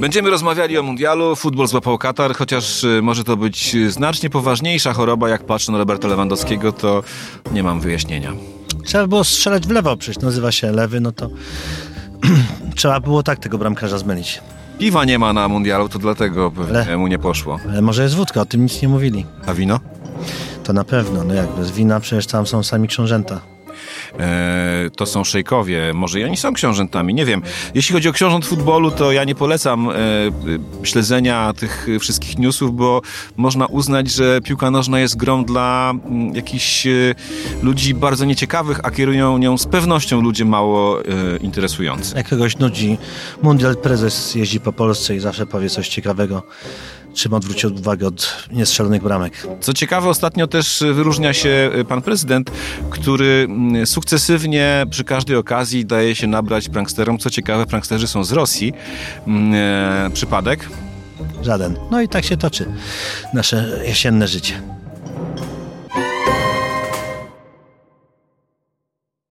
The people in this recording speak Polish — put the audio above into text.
Będziemy rozmawiali o mundialu. Futbol złapał Katar, chociaż y, może to być znacznie poważniejsza choroba, jak patrzę na Roberta Lewandowskiego, to nie mam wyjaśnienia. Trzeba było strzelać w lewo, przecież nazywa się lewy, no to trzeba było tak tego bramkarza zmylić. Piwa nie ma na mundialu, to dlatego Ale- mu nie poszło. Ale może jest wódka, o tym nic nie mówili. A wino? To na pewno, no jak bez wina, przecież tam są sami książęta. E, to są szejkowie, może i oni są książętami, nie wiem. Jeśli chodzi o książąt futbolu, to ja nie polecam e, śledzenia tych wszystkich newsów, bo można uznać, że piłka nożna jest grą dla mm, jakichś e, ludzi bardzo nieciekawych, a kierują nią z pewnością ludzie mało e, interesujący. Jak kogoś nudzi, mundial prezes jeździ po Polsce i zawsze powie coś ciekawego. Czym odwrócił uwagę od niestrzelonych bramek. Co ciekawe, ostatnio też wyróżnia się e, pan prezydent, który mm, sukcesywnie przy każdej okazji daje się nabrać pranksterom. Co ciekawe, pranksterzy są z Rosji. Mm, e, Przypadek? Żaden. No i tak się toczy nasze jesienne życie.